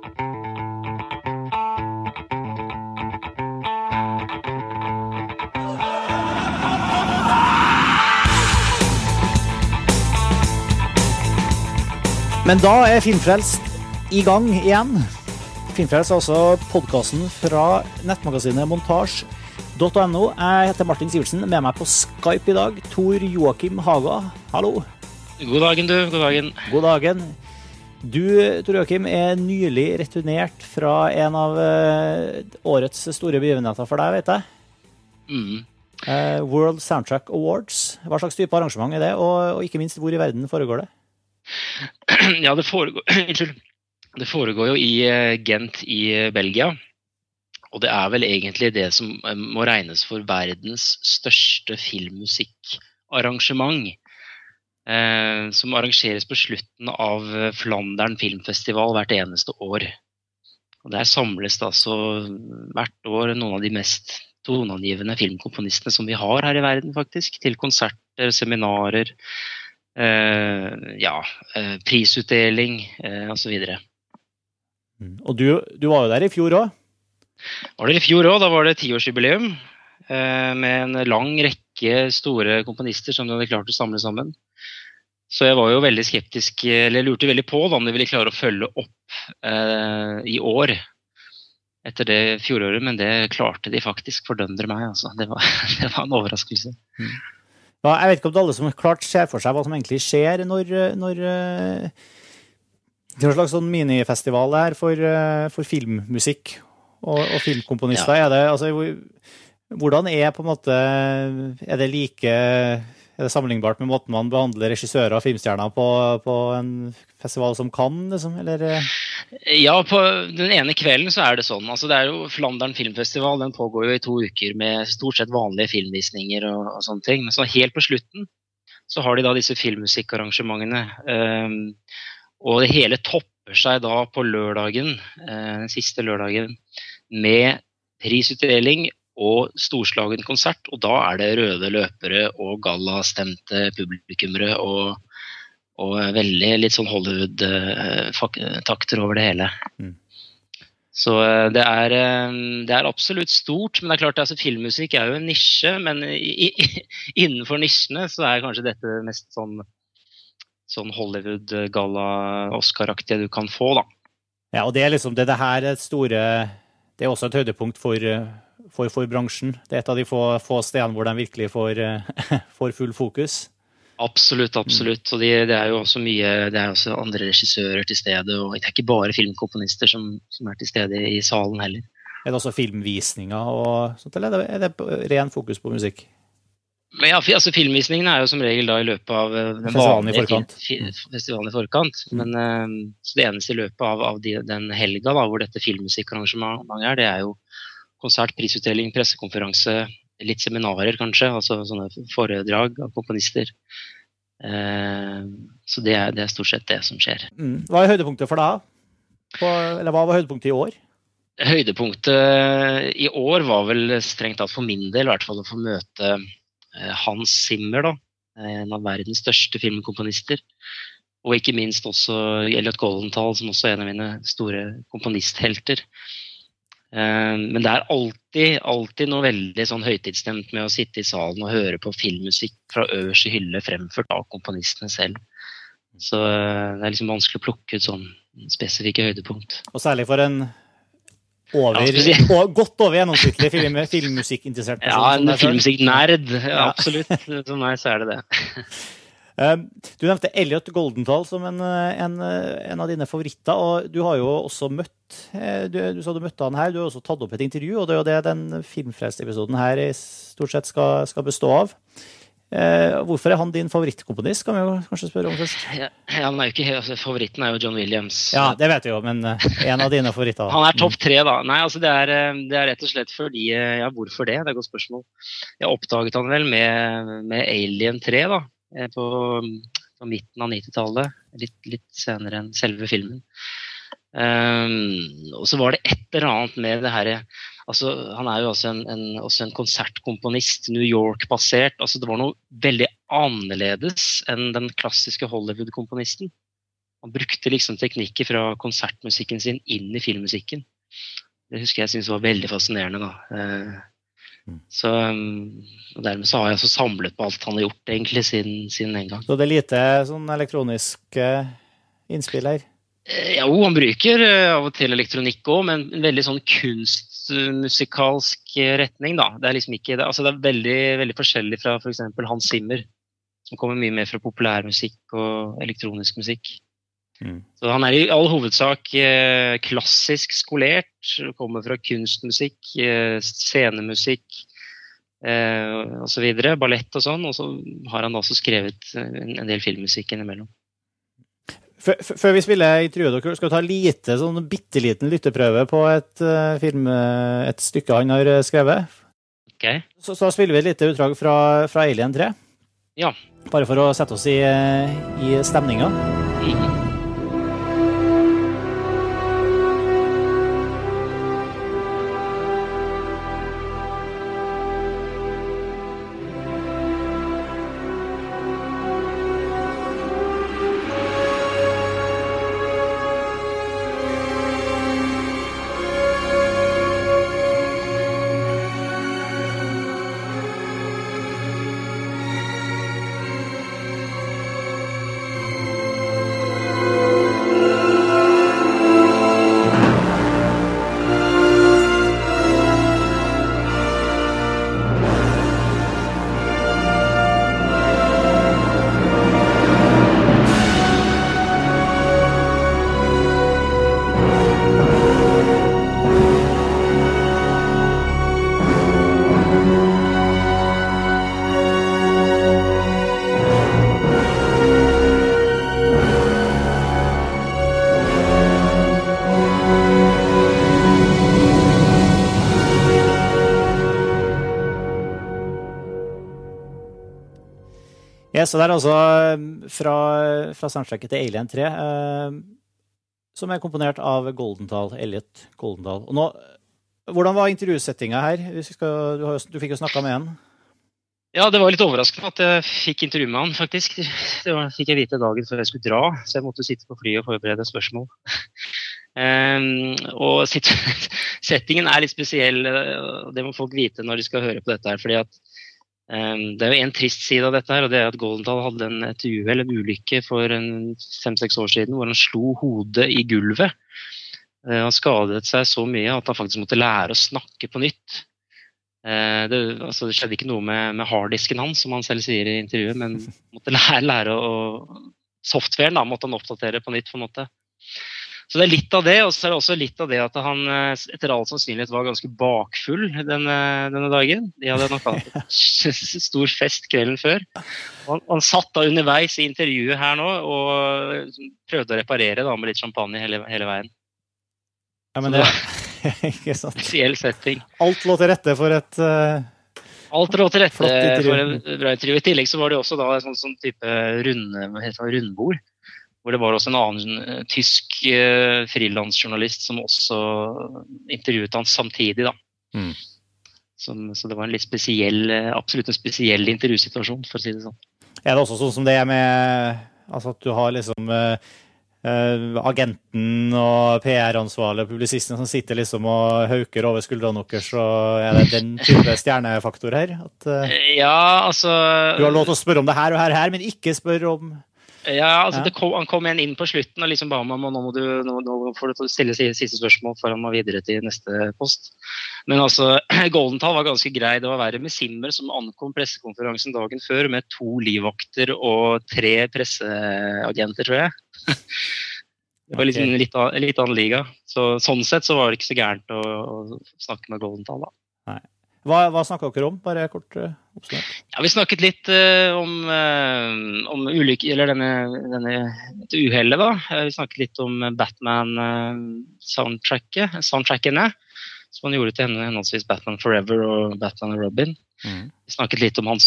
Men da er Filmfrelst i gang igjen. Filmfrelst er altså podkasten fra nettmagasinet montasj.no. Jeg heter Martin Sivertsen. Med meg på Skype i dag, Tor Joakim Haga. Hallo. God dagen, du. God dagen. God dagen. Du, Tor Joakim, er nylig returnert fra en av eh, årets store begivenheter for deg, vet jeg. Mm. Eh, World Soundtrack Awards. Hva slags type arrangement er det, og, og ikke minst, hvor i verden foregår det? Ja, det foregår, unnskyld. det foregår jo i eh, Gent i Belgia. Og det er vel egentlig det som må regnes for verdens største filmmusikkarrangement. Eh, som arrangeres på slutten av Flandern filmfestival hvert eneste år. Og Der samles det altså hvert år noen av de mest toneangivende filmkomponistene som vi har her i verden, faktisk. Til konserter, seminarer, Eh, ja, eh, prisutdeling eh, osv. Og, Og du, du var jo der i fjor òg? Var det i fjor òg. Da var det tiårsjubileum med en lang rekke store komponister som de hadde klart å samle sammen. Så jeg var jo veldig skeptisk, eller lurte veldig på da, om de ville klare å følge opp eh, i år etter det fjoråret, men det klarte de faktisk. Fordømmer meg, altså. Det var, det var en overraskelse. Mm. Ja, jeg vet ikke om det er alle som klart ser for seg hva som egentlig skjer når, når Det er en slags sånn minifestival her for, for filmmusikk og, og filmkomponister. Ja. Er det, altså, hvordan er på en måte Er det like er det sammenlignbart med måten man behandler regissører og filmstjerner på, på en festival som Cannes? Liksom, eller? Ja, på den ene kvelden så er det sånn. Altså, det er jo Flandern filmfestival. Den pågår jo i to uker med stort sett vanlige filmvisninger og, og sånne ting. Men så helt på slutten så har de da disse filmmusikkarrangementene. Um, og det hele topper seg da på lørdagen, uh, den siste lørdagen, med prisutdeling og storslagen konsert. Og da er det røde løpere og gallastemte publikummere og, og veldig litt sånn Hollywood-takter over det hele. Mm. Så eh, det er, eh, det er, absolutt stort. Men det er klart altså, filmmusikk er jo en nisje. Men i, i, innenfor nisjene så er kanskje dette mest sånn, sånn Hollywood-galla-Oscar-aktige du kan få, da. Ja, og det er liksom det, det her store Det er også et høydepunkt for for, for, bransjen. Det er et av de få, få stedene hvor de virkelig får, eh, får full fokus. Absolutt, absolutt. Og det, det, er jo også mye Det er også andre regissører til stede. Og det er ikke bare filmkomponister som, som er til stede i salen heller. Er det også filmvisninger og sånt, eller er det, ren fokus på musikk? Men ja, altså Filmvisningene er jo som regel da i løpet av eh, den festivalen i forkant. festivalen i forkant. Mm. Men uh, så det eneste i løpet av, av de, den helga da, hvor dette filmmusikkarrangementet er, det er jo konsert, prisutdeling, pressekonferanse, litt seminarer kanskje. Altså sånne foredrag av komponister. Eh, så det er, det er, stort sett det som skjer. Mm. Hva er høydepunktet for deg? På, eller hva var høydepunktet i år? Høydepunktet i år var vel strengt tatt for min del i hvert fall å få møte eh, Hans Zimmer, da. En av verdens største filmkomponister. Og ikke minst også Elliot Goldenthal, som også er en av mine store komponisthelter. Eh, men det er alltid, alltid noe veldig sånn høytidsstemt med å sitte i salen og høre på filmmusikk fra øverste hylle fremført av komponistene selv. Så eh, det er liksom vanskelig å plukke ut sånn spesifikke høydepunkt. Og særlig for en over, ja, godt over gjennomsnittlig film, filmmusikkinteressert person. Ja, en filmmusikknerd. Ja, absolutt. For meg så er det det. Ehm, du nevnte Elliot Goldenthal som en, en, en, av dine favoritter. og Du har jo også møtt eh, du, du sa du møtte han her, du har også tatt opp et intervju. og Det er jo det den Filmfrelst-episoden her i stort sett skal, skal bestå av. Eh, hvorfor er han din favorittkomponist, kan vi jo kanskje spørre om først? Ja, han er jo ikke, altså, Favoritten er jo John Williams. Ja, det vet vi jo, men eh, en av dine favoritter. han er topp tre, da. Nei, altså det er, eh, det er, rett og slett fordi Ja, hvorfor det? Det er et godt spørsmål. Jeg oppdaget han vel med, med Alien 3, da. Eh, på, på midten av 90-tallet. Litt, litt, senere enn selve filmen. Um, og så var det et eller annet med det herre altså, Han er jo også en, en, også en konsertkomponist, New York-basert. altså Det var noe veldig annerledes enn den klassiske Hollywood-komponisten. Han brukte liksom teknikker fra konsertmusikken sin inn i filmmusikken. Det husker jeg syntes var veldig fascinerende. da. Eh, så um, Dermed så har jeg altså samlet på alt han har gjort egentlig siden, siden den gang. Så det er lite sånn elektroniske innspill her? Eh, jo, han bruker av og til elektronikk òg, men en veldig sånn kunstmusikalsk retning. da. Det er liksom ikke, det, altså det er veldig, veldig forskjellig fra f.eks. For Hans Zimmer, som kommer mye mer fra populærmusikk og elektronisk musikk. Mm. Så han er i all hovedsak eh, klassisk skolert, kommer fra kunstmusikk, eh, scenemusikk eh, osv. Ballett og sånn. Og så har han også skrevet en, en del filmmusikk innimellom. Før vi spiller intervjuet dere, skal vi ta lite, sånn bitte liten lytteprøve på et, uh, film, et stykke han har skrevet. Okay. Så, så spiller vi et lite utdrag fra, fra Alien 3. Ja. Bare for å sette oss i, i stemninga. Mm. Yes, så det er altså um, fra, fra soundtracket til Alien 3, eh, som er komponert av Goldenthal, Elliot Goldenthal. Og nå, hvordan var intervjusettinga her? Skal, du, har, du, fikk jo snakka med en. Ja, det var litt overraskende at jeg fikk intervju med han, faktisk. Det var, fikk jeg vite dagen før jeg skulle dra, så jeg måtte sitte på flyet og forberede spørsmål. um, og settingen er litt spesiell, og det må folk vite når de skal høre på dette her. fordi at det er jo en trist side av dette, her, og det er at Goldenthal hadde en, et uhell, en ulykke for fem-seks år siden hvor han slo hodet i gulvet. Eh, han skadet seg så mye at han faktisk måtte lære å snakke på nytt. Eh, det, altså, det skjedde ikke noe med, med harddisken hans, som han selv sier i intervjuet, men måtte lære, lære å Softwaren da, måtte han oppdatere på nytt. på en måte. Så det er litt av det, og så er det også litt av det at han eh, etter all sannsynlighet var ganske bakfull denne, denne dagen. De hadde nok hatt stor fest kvelden før. Han, han, satt da underveis i intervjuet her nå og prøvde å reparere da, med litt champagne hele, hele veien. Ja, men det ikke sant. Spesiell setting. Alt lå til rette for et uh... Alt lå til rette for en bra intervju. I tillegg så var det også da et sånt, sånn type runde, rundbord hvor det var også en annen uh, tysk eh, frilansjournalist som også intervjuet han samtidig. da. Mm. Som, så det var en litt spesiell, uh, absolutt en spesiell intervjusituasjon, for å si det sånn. Er det også sånn som det er med altså at du har liksom agenten og PR-ansvarlig og publisisten som sitter liksom og hauker over skuldrene deres, så er det den type stjernefaktor her? At, ja, altså Du har lov til å spørre om det her og her, her men ikke spørre om ja, altså ja. Kom, Han kom igjen inn på slutten og liksom ba meg om nå må du, nå, nå får du stille siste spørsmål før han må videre til neste post. Men altså, Goldenthal var ganske grei. Det var verre med Simmer, som ankom pressekonferansen dagen før med to livvakter og tre presseagenter, tror jeg. Det var liksom litt, litt annen liga. Så, sånn sett så var det ikke så gærent å, å snakke med Goldenthal, da. Nei. Hva, hva snakka dere om? Bare kort uh, oppsummert. Ja, vi snakket litt uh, om, uh, om ulykke, eller denne, denne uhellet, da. Vi snakket litt om Batman-soundtracket, soundtrackene. Som han gjorde til henholdsvis Batman Forever og Batman og Robin. Mm. Vi snakket litt om hans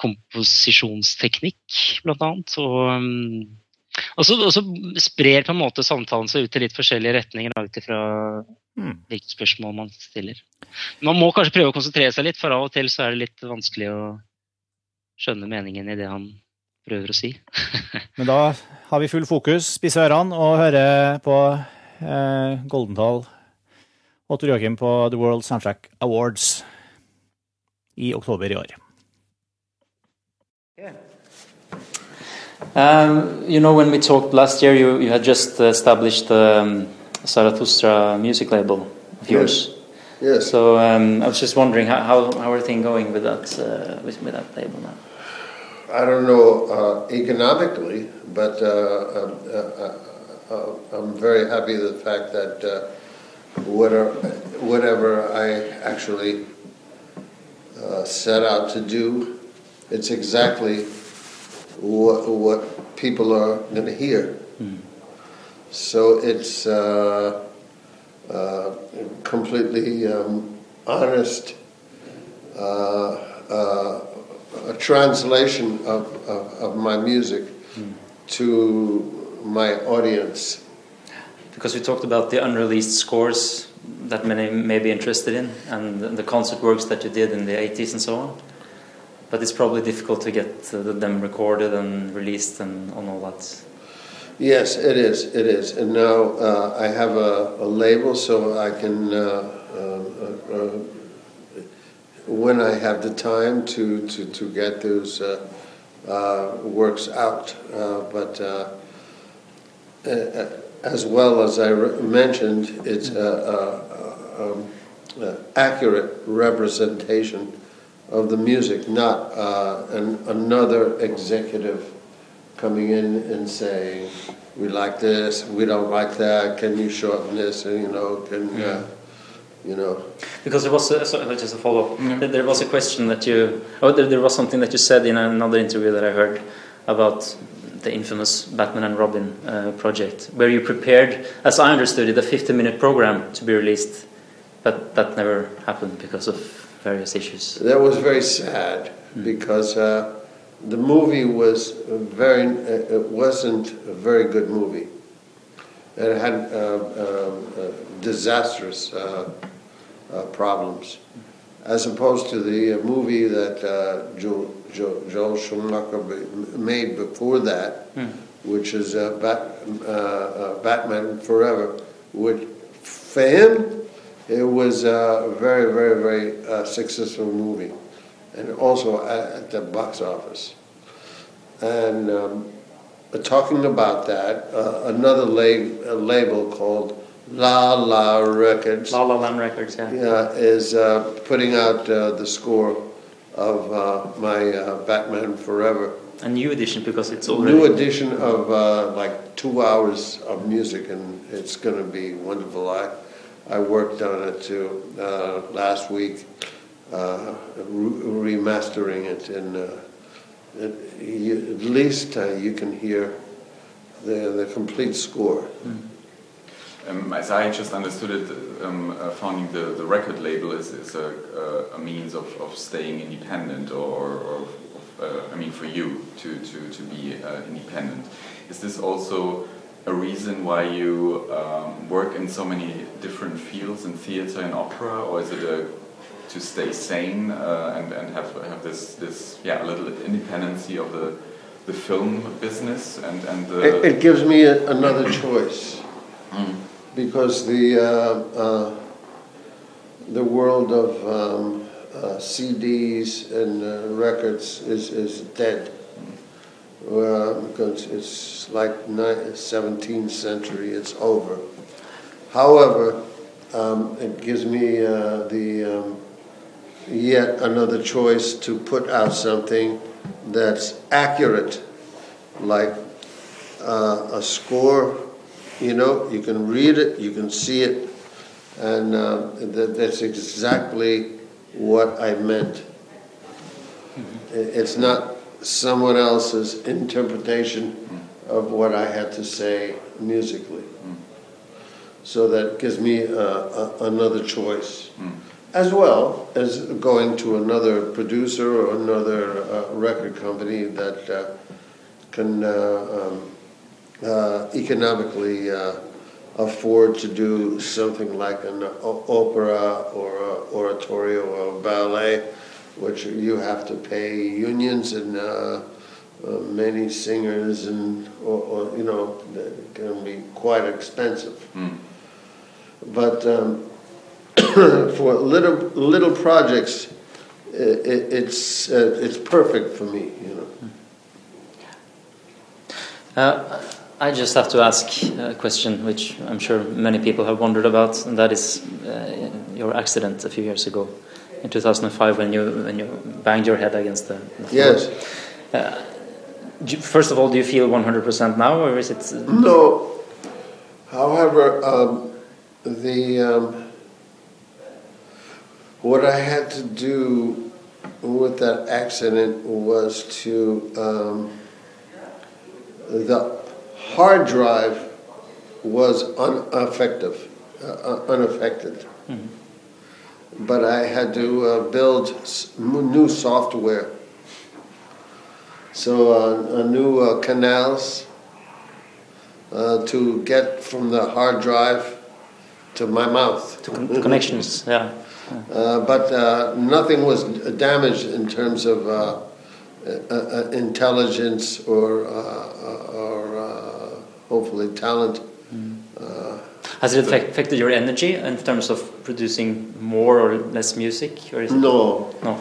komposisjonsteknikk, blant annet. Og um, og så, sprer på en måte samtalen seg ut i litt forskjellige retninger ut ifra mm. hvilke spørsmål man stiller. Man må kanskje prøve å konsentrere seg litt, for av og til så er det litt vanskelig å skjønne meningen i det han prøver å si. Men da har vi full fokus, spisse ørene og hører på eh, Goldenthal og Tor Joakim på The World Soundtrack Awards i oktober i år. Yeah. Um, you know, when we talked last year, you, you had just established the um, Zarathustra music label of yours. Yes. So um, I was just wondering how, how, how are things going with that uh, with, with that label now? I don't know uh, economically, but uh, I'm, uh, uh, I'm, very happy with the fact that uh, whatever, whatever I actually set out to do, it's exactly what, what people are going to hear. Mm. So it's completely um, honest a translation of, of, of my music mm. to my audience. Because we talked about the unreleased scores that many may be interested in and the concert works that you did in the 80s and so on. But it's probably difficult to get uh, them recorded and released and on all that. Yes, it is. It is. And now uh, I have a, a, label so I can uh, uh, uh when I have the time to, to, to get those uh, works out. But as well as I mentioned, it's an um, accurate representation of the music, not uh, an, another executive coming in and saying, "We like this, we don't like that. Can you shorten this?" And you know, can yeah. uh, you know. Because there was a, sorry, just a follow up. Yeah. There was a question that you, oh, there, there was something that you said in another interview that I heard about the infamous Batman and Robin uh, project, where you prepared, as I understood it, a 50 minute program to be released, but that never happened because of various issues. That was very sad mm. because uh, the movie was very, uh, it wasn't a very good movie. It had uh, um, uh disastrous uh, uh, problems, as opposed to the uh, movie that uh, Joel, Joel, Schumacher made before that, mm. which is uh, Bat, Batman Forever. Which, for him, it was a very, very, very successful movie, and also at, at the box office. And um, talking about that, another lab, label called La La Records. La La Land Records, yeah. Yeah, is uh, putting out uh, the score of uh, my uh, Batman Forever. A new edition because it's already. New edition of uh, like two hours of music, and it's going to be wonderful. I, I worked on it too uh, last week, re- remastering it, and it, you, at least you can hear the, the complete score. Mm. Um, as I just understood it, um, uh, founding the, the record label is, is a, a, means of, of staying independent, or, or uh, I mean, for you to, to, to be uh, independent. Is this also a reason why you um, work in so many different fields in theater and opera, or is it a, to stay sane uh, and, and have, have this, this yeah, a little independency of the, the film business? and, and the it, it gives me a, another choice. Mm because the uh, uh, the world of um, uh, CDs and uh, records is is dead. Because it's like 17th century, it's over. However, um, it gives me uh, the um, yet another choice to put out something that's accurate, like uh, a score you know, you can read it, you can see it, and uh, that, that's exactly what I meant. It's not someone else's interpretation of what I had to say musically. So that gives me uh, a, another choice. As well as going to another producer or another uh, record company that uh, can uh, um, uh, economically uh, afford to do something like an opera or a oratorio or a ballet, which you have to pay unions and uh, uh, many singers and or, or you know that can be quite expensive. Mm. But um, for little little projects, i i it's uh, it's perfect for me. You know. Uh, I just have to ask a question which I'm sure many people have wondered about, and that is uh, your accident a few years ago, in 2005, when you when you banged your head against the. the. Yes. Uh, you- first of all, do you feel 100% now, or is it? No. However, um, the um, what I had to do with that accident was to um, the hard drive was unaffective, uh, unaffected. But I had to uh, build s- new software. So uh, a new uh, canals uh, to get from the hard drive to my mouth. To con- connections, yeah. Uh, but uh, nothing was damaged in terms of uh, uh, uh, intelligence or, uh, or uh, hopefully talent. Has it affected your energy in terms of producing more or less music, or is it? no, No.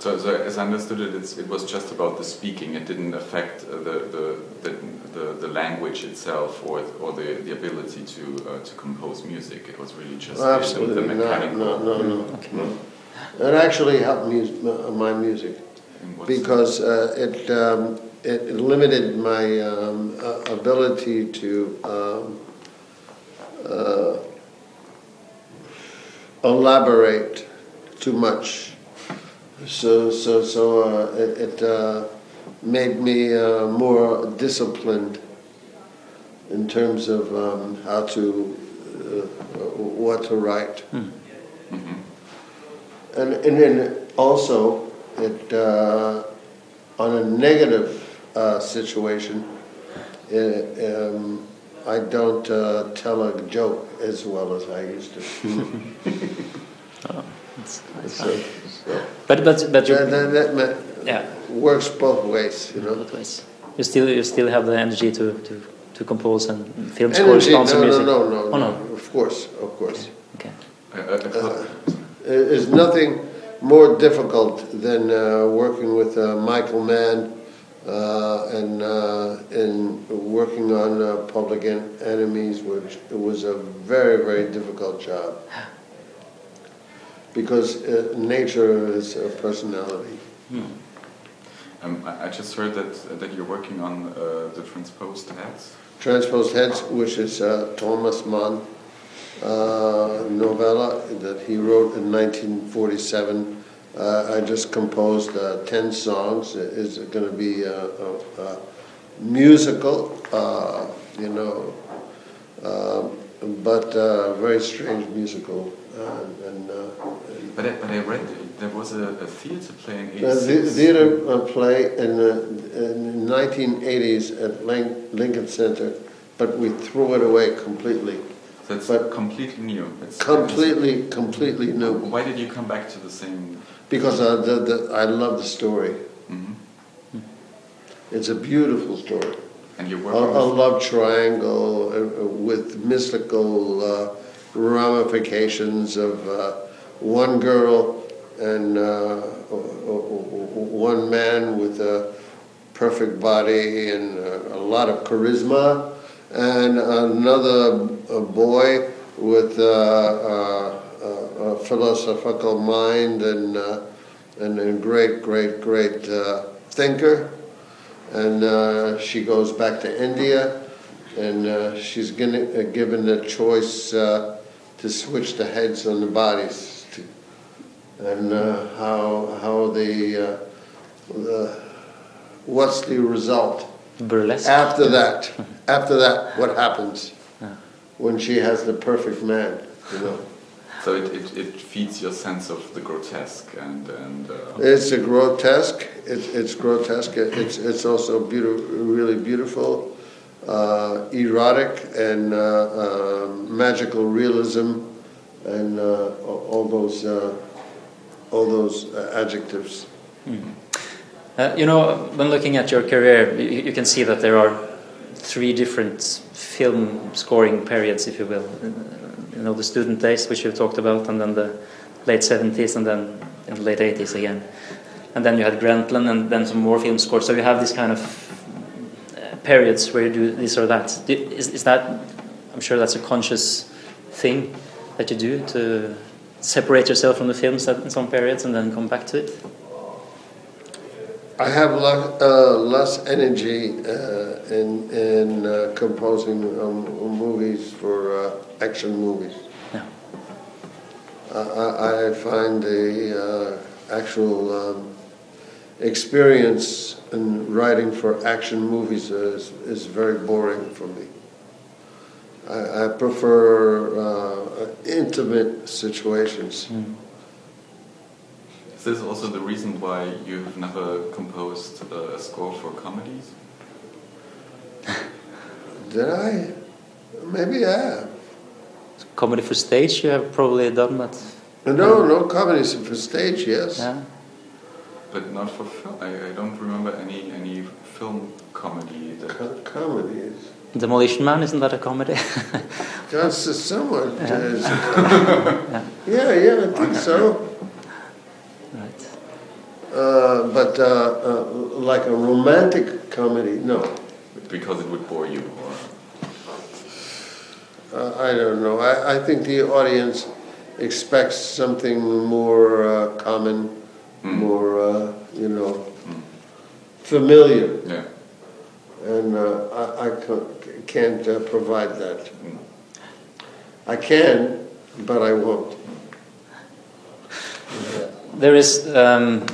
So, so as I understood it, it's, it was just about the speaking. It didn't affect uh, the, the, the, the, the language itself or, or the, the ability to, uh, to compose music. It was really just the- the, absolutely the not. mechanical. No, no, no. Okay. no. It actually helped mus- my music. because uh, it, um, it it limited my um, uh, ability to um, uh, elaborate too much. So so so uh, it, it uh, made me uh, more disciplined in terms of um, how to uh, what to write. Mhm. And, and then also, it, uh, on a negative uh, situation, uh, um, I don't uh, tell a joke as well as I used to. It's, it's So, so But but but you that, that, that yeah, works both ways, you know. both ways. You still you still have the energy to to, to compose and film scores, Energy, no, dance no, music. no, no, Oh no, no. of course, of course. Okay. I, I, I There's nothing more difficult than uh, working with uh, Michael Mann uh, and uh, and working on uh, Public En- Enemies, which it was a very very difficult job because uh, nature is a personality. um, I, I just heard that, that you're working on uh, the transposed heads. Transposed Heads, which is uh, Thomas Mann uh, novella that he wrote in 1947. Uh, I just composed uh, 10 songs. It is going to be a, a, a musical, uh, you know, uh, but uh, very strange musical. Uh, and, uh, But I, but I read there was a, a theater play in 86. the theater play in the in the 1980s at Lin- Lincoln Center, but we threw it away completely. So it's but- completely new. It's, Completely, completely new. Why did you come back to the same? Because uh, the, the, I love the story. Mhm. It's a beautiful story. And you're A, a love triangle uh, with mystical uh, ramifications of uh, one girl and uh, one man with a perfect body and uh, a lot of charisma, and another boy with uh, uh, philosophical mind and, uh, and a great, great, great uh, thinker and uh, she goes back to India, and uh, she's gonna, uh, given the choice uh, to switch the heads on the bodies, to, and uh, how how the, uh, the what's the result Burlesque. after that? After that, what happens when she has the perfect man? You know. So it, it, it feeds your sense of the grotesque and and uh, It's a grotesque. It's, it's grotesque. It's, it's also beautiful, really beautiful, uh, erotic, and uh, uh, magical realism, and uh, all all those uh, all those uh, adjectives. Uh, you know, when looking at your career, you, you, can see that there are three different film scoring periods, if you will. You know, the student days, which you've talked about, and then the late 70s, and then in the late 80s again. And then you had Grantland, and then some more film scores. So you have this kind of uh, periods where you do this or that. Is, is that, I'm sure that's a conscious thing that you do to separate yourself from the films in some periods and then come back to it? I have less, uh, less energy uh, in, in uh, composing um, movies for uh, action movies. Yeah. I, I, find the uh, actual um, experience in writing for action movies is, is very boring for me. I, I prefer uh, intimate situations. Mm. Is this also the reason why you've never composed a score for comedies? Did I? Maybe I have. Comedy for stage, you have probably done that. No, no comedies for stage, yes. Yeah. But not for film. I, I don't remember any any film comedy. That Co comedies. Demolition Man, isn't that a comedy? That's somewhat. Yeah. yeah, yeah, I think so. Uh, but uh, uh, like a romantic comedy, no. Because it would bore you, or? Uh, I don't know. I, I think the audience expects something more uh, common, mm. more, you know, mm. familiar. Yeah. And I, I, can't provide that. Mm. I can, but I won't. Yeah there is um,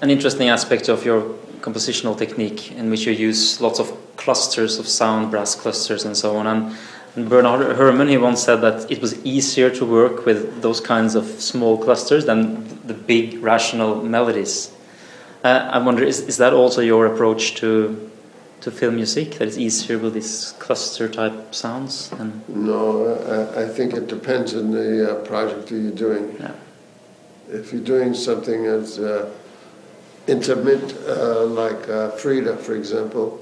an interesting aspect of your compositional technique in which you use lots of clusters of sound, brass clusters, and so on. And, and Bernard Herrmann, he once said that it was easier to work with those kinds of small clusters than the big rational melodies. Uh, I wonder, is, is that also your approach to to film music? That it's easier with these cluster type sounds? And no, I, I think it depends on the uh, project that you're doing. Yeah if you're doing something as uh, intimate, uh, like uh, Frida, for example,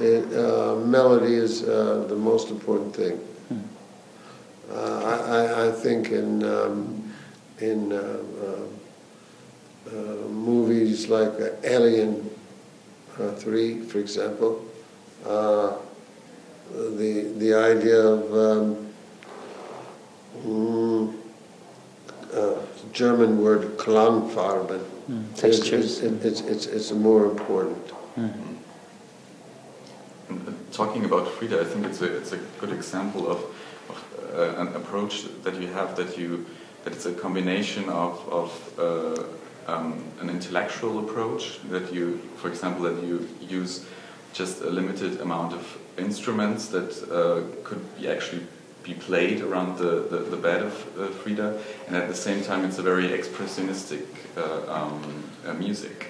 it, uh, melody is uh, the most important thing. Hmm. I, I, think in um, in movies like Alien Three, for example, the the idea of um, mm, uh, German word Klangfarben. Mm, textures. It's, it's, it's, it's, more important. Mm. Talking about Frida, I think it's a, it's a good example of, of uh, an approach that you have that you that it's a combination of, of uh, um, an intellectual approach that you, for example, that you use just a limited amount of instruments that uh, could be actually be played around the, the, the bed of uh, Frida, and at the same time it's a very expressionistic uh, um, uh, music.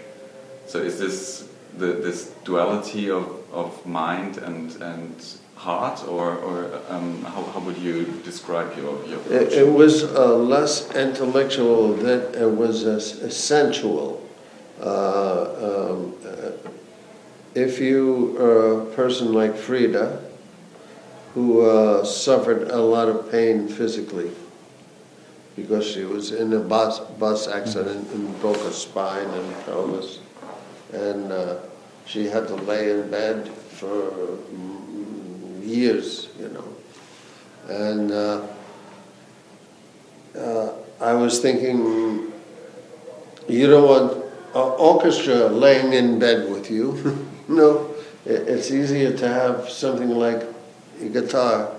So is this the, this duality of, of mind and, and heart, or, or um, how, how would you describe your, your it, it, was uh, less intellectual than it was uh, sensual. Uh, um, if you are a person like Frida, who uh, suffered a lot of pain physically because she was in a bus, bus accident and broke her spine and pelvis. And uh, she had to lay in bed for years, you know. And uh, uh, I was thinking, you don't want an orchestra laying in bed with you. no, it's easier to have something like guitar,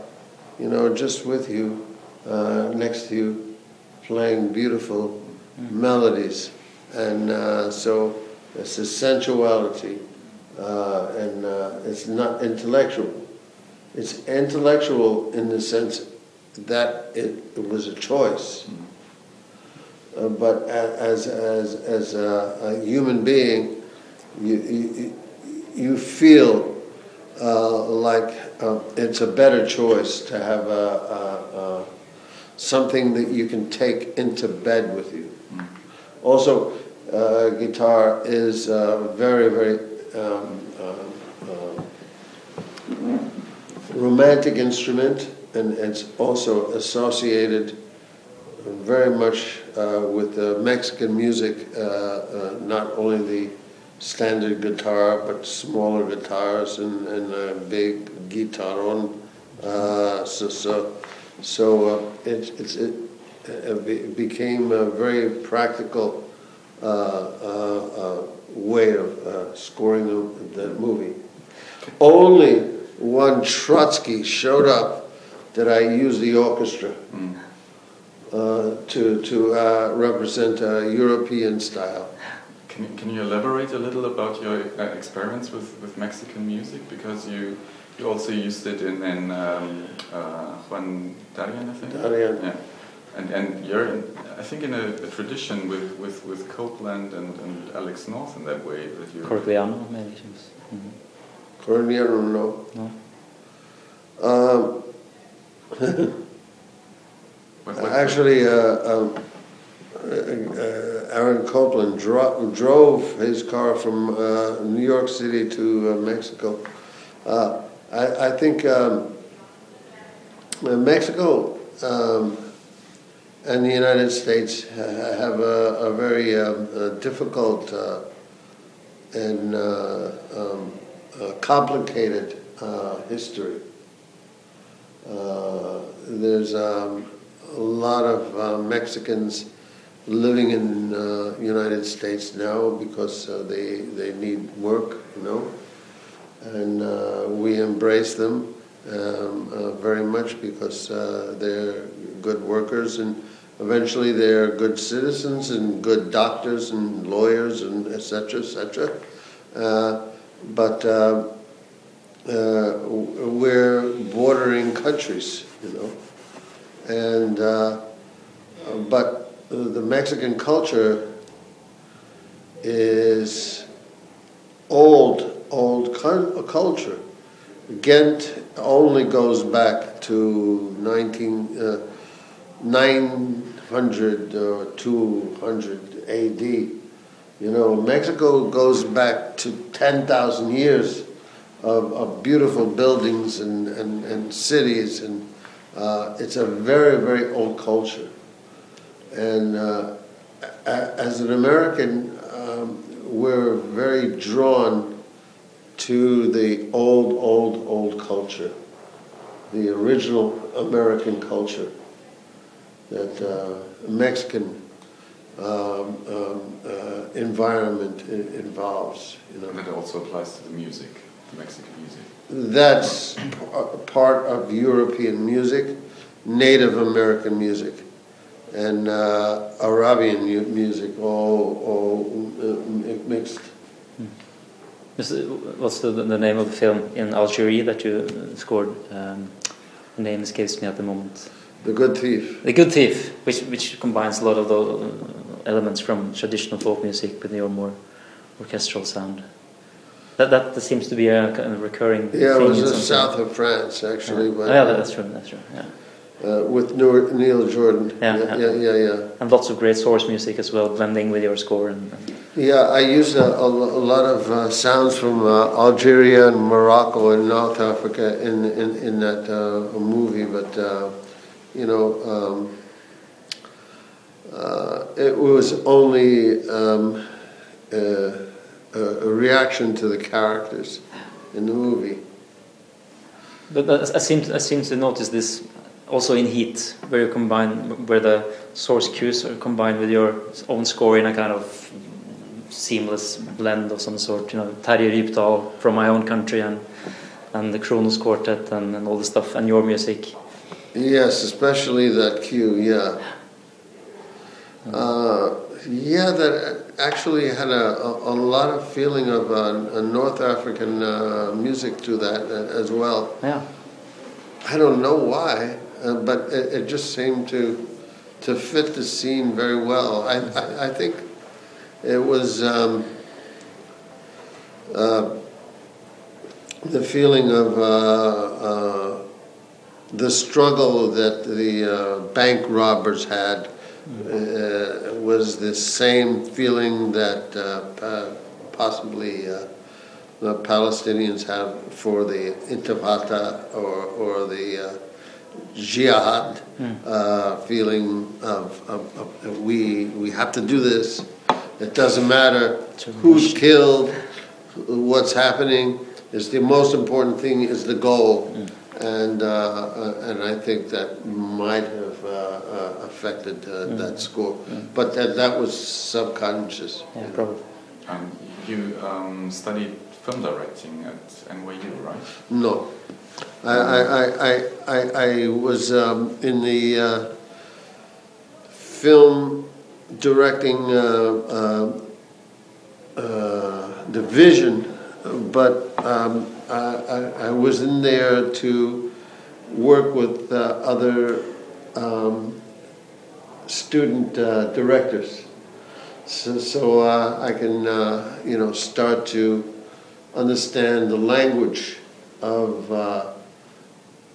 you know, just with you, uh, next to you, playing beautiful mm. melodies. And uh, so it's a sensuality, uh, and uh, it's not intellectual. It's intellectual in the sense that it, it was a choice. Mm. Uh, but as, as, as a, a human being, you, you, you feel uh, like uh, it's a better choice to have a, a, a, something that you can take into bed with you. Mm. Also, uh, guitar is a very, very um, uh, uh, romantic instrument, and it's also associated very much uh, with Mexican music, uh, uh, not only the standard guitar, but smaller guitars and, and a big guitarron. Uh, so, so, so it, it's, it, it, became a very practical way of scoring the, the movie. Only one Trotsky showed up that I used the orchestra. Mm. Uh, to, to uh, represent a European style. Can you, can you elaborate a little about your uh, experiments with, with Mexican music? Because you, you also used it in, in um, uh, Juan Darien, I think? Darien. Yeah. And, and you're, in, I think, in a, a, tradition with, with, with Copland and, and Alex North in that way. That you Corigliano, maybe. Mm -hmm. Corigliano, no. No. Um, Actually, uh, um, uh, Aaron Copland dro- drove his car from uh, New York City to uh, Mexico. Uh, I, I, think um, uh, Mexico um, and the United States have a, a very um, a difficult and um, complicated history. there's um, a lot of uh, Mexicans living in uh, United States now because uh, they they need work, you know, and uh, we embrace them um, uh, very much because uh, they're good workers and eventually they're good citizens and good doctors and lawyers and etc. etc. but we're bordering countries, you know and uh, but the Mexican culture is old, old culture. Ghent only goes back to 19, uh, 900 or 200 AD. You know, Mexico goes back to 10,000 years of, of beautiful buildings and, and, and cities and uh, it's a very, very old culture. And uh, as an American, um, we're very drawn to the old, old, old culture, the original American culture that uh, Mexican um, um, uh, environment involves. You know. And it also applies to the music, the Mexican music that's part of European music, Native American music, and uh, Arabian music, all, all uh, mixed. What's the, the, name of the film in Algeria that you scored? Um, the name escapes me at the moment. The Good Thief. The Good Thief, which which combines a lot of the elements from traditional folk music with your more orchestral sound. That, that seems to be a kind of recurring. Yeah, it was the south of France actually. Yeah. But, oh, yeah, that's true. That's true. Yeah. Uh, with Neil Jordan. Yeah yeah, yeah, yeah, yeah, And lots of great source music as well, blending with your score. And, and yeah, I use a, a, a lot of uh, sounds from uh, Algeria and Morocco and North Africa in in, in that uh, movie, but uh, you know, um, uh, it was only. Um, a, a reaction to the characters in the movie. But, but I seem I seem to notice this also in Heat, where you combine where the source cues are combined with your own score in a kind of seamless blend of some sort. You know, Terje Rypdal from my own country and and the Kronos Quartet and, and all the stuff and your music. Yes, especially that cue. Yeah. Uh, yeah, that actually had a, a, a lot of feeling of uh, North African uh, music to that uh, as well. Yeah. I don't know why, uh, but it, it, just seemed to to fit the scene very well. I, I, I think it was um, uh, the feeling of uh, the struggle that the bank robbers had uh, was the same feeling that uh, possibly uh, the Palestinians have for the Intifada or, or the uh, jihad uh, feeling of, of, of we, we have to do this. It doesn't matter who's killed, what's happening. Is the most important thing is the goal, and uh, uh, and I think that might have uh, uh, affected uh, that score, but that that was subconscious. Yeah, probably. Um, you um, studied film directing at NYU, right? No. I, I, I, I, I, was um, in the uh, film directing uh, uh, uh, division, but um, I, I, was in there to work with uh, other um, student uh, directors. So, so I can, you know, start to understand the language of, uh,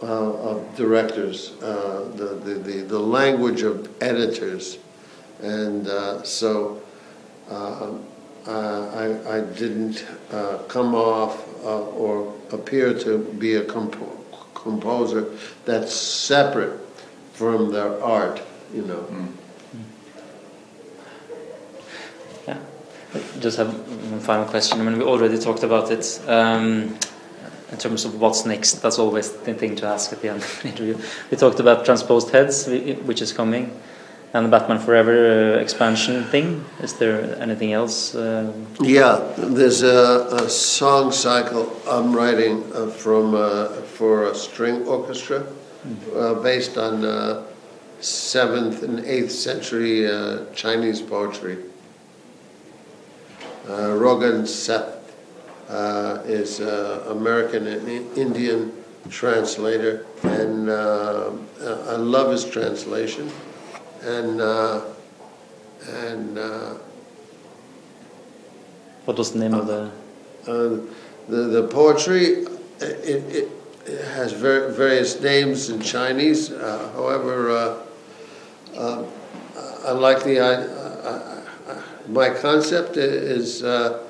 uh, of directors, uh, the, the, the, the language of editors. And uh, so uh, I, I didn't come off or appear to be a compo- composer that's separate from their art, you know. Yeah. Just have one final question. I mean, we already talked about it. Um, in terms of what's next, that's always the thing to ask at the end of the interview. We talked about Transposed Heads, which is coming, and the Batman Forever uh, expansion thing. Is there anything else? Uh, Yeah, there's a, a song cycle I'm writing uh, from uh, for a string orchestra, uh, based on uh, seventh and eighth century uh, Chinese poetry. Uh, Rogan Seth uh, is uh, American and Indian translator, and uh, I love his translation, and uh, and. Uh, what was the name of the? uh, the, the poetry, it, it, it has ver- various names in Chinese. Uh, however, uh, uh, I like the, I, my concept is uh,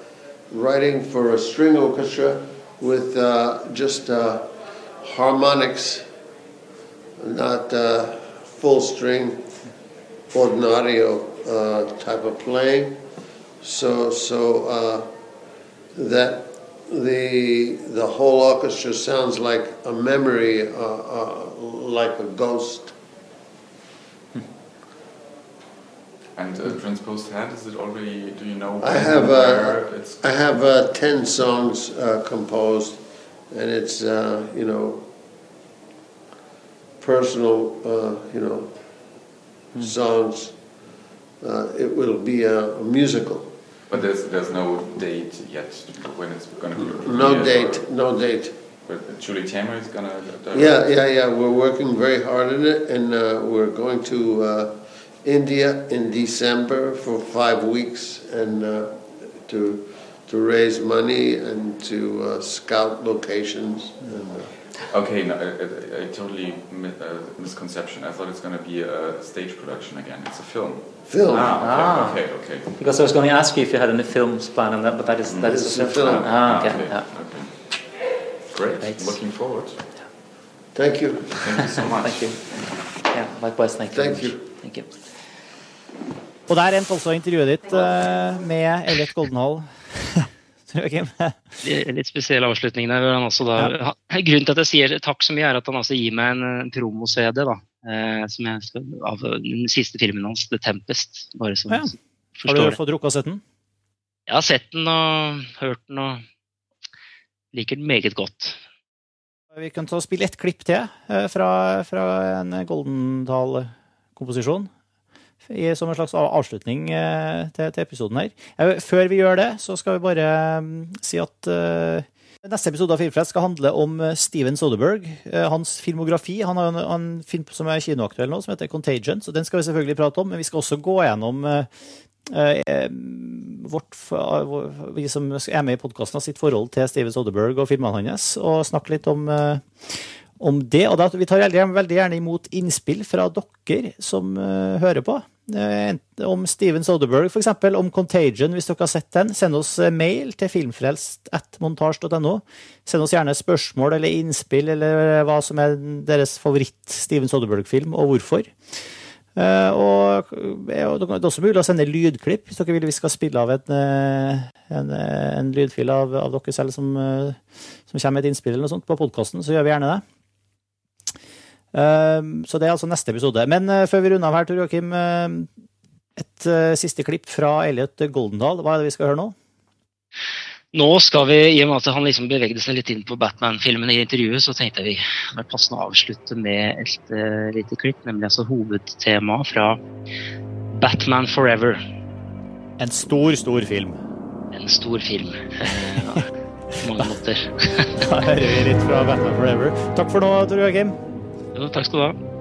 writing for a string orchestra with uh, just uh, harmonics, not uh, full string, ordinario uh, type of playing. So, so uh, that the the whole orchestra sounds like a memory, like a ghost. And uh, Transposed Head, is it already, do you know I have where uh, it's I have uh, ten songs uh, composed, and it's uh, you know personal, uh, you know songs. Uh, it will be a, a musical. But there's there's no date yet when it's going to be No date, no date. But Julie Taymor is going to. Yeah, yeah, yeah. We're working very hard on it, and uh, we're going to uh, India in December for five weeks, and uh, to to raise money and to uh, scout locations. And, uh, Okay, no, a, a, a totally mi- uh, misconception. I thought it's going to be a stage production again. It's a film. film. Ah, Ah. okay, okay, okay. Because I was going to ask you if you had any films planned on that, but that is that is It's a a film. Ah, okay. okay, yeah. okay. Great. Great. Looking forward. Thank you. Thank you so much. Thank you. Yeah, likewise. Thank you. Thank very you. You. Og der endte også intervjuet ditt uh, med Elliot Goldenhall. Litt spesiell avslutning der. hvor Han også da, ja. Grunnen til at jeg sier takk så mye, er at han altså gir meg en eh, promo-CD da, eh, som jeg skal, av den siste filmen hans, 'The Tempest'. Bare så Ja. Har du fått rukka å sett den? Jeg har sett den og hørt den og liker den meget godt. Vi kan ta og spille et klipp til eh, fra, fra en Goldendal-komposisjon. I- Som en slags avslutning eh, til, til episoden her. Før vi gjør det, så skal vi bare mm, si at eh, neste episode av Filmfrelst skal handle om eh, Steven Soderberg. Hans filmografi. Han har en, en film som er kinoaktuell nå, som heter Contagion. Så den skal vi selvfølgelig prate om. Men vi skal også gå gjennom eh, eh, vårt, vi som er med i podkasten, sitt forhold til Steven Soderberg og filmene hans, og snakke litt om, om det. Og da, vi tar veldig, veldig gjerne imot innspill fra dere som uh, hører på. Uh, om Steven Soderberg, f.eks. Om Contagion, hvis dere har sett den. Send oss uh, mail til filmfrelst.montasj.no. Send oss gjerne spørsmål eller innspill eller hva som er deres favoritt-Steven Soderberg-film, og hvorfor. og det er også mulig å sende lydklipp hvis dere vil vi skal spille av en, en, en lydfil av, av, dere selv som, som kommer med et innspill eller noe sånt på podkasten, så gjør vi gjerne det. Ehm, så det er altså neste episode. Men eh, før vi runder av her, Tor Joakim, eh, et eh, siste klipp fra Elliot Goldendal. Hva er det vi skal høre nå? Nå skal vi, I og med at han liksom bevegde seg litt inn på Batman-filmen i intervjuet, så tenkte vi det var passende å avslutte med et uh, lite klipp, nemlig altså hovedtemaet fra Batman Forever. En stor, stor film. En stor film. på mange måter. da hører vi litt fra Batman Forever. Takk for nå, Tor Joakim. Jo, takk skal du ha.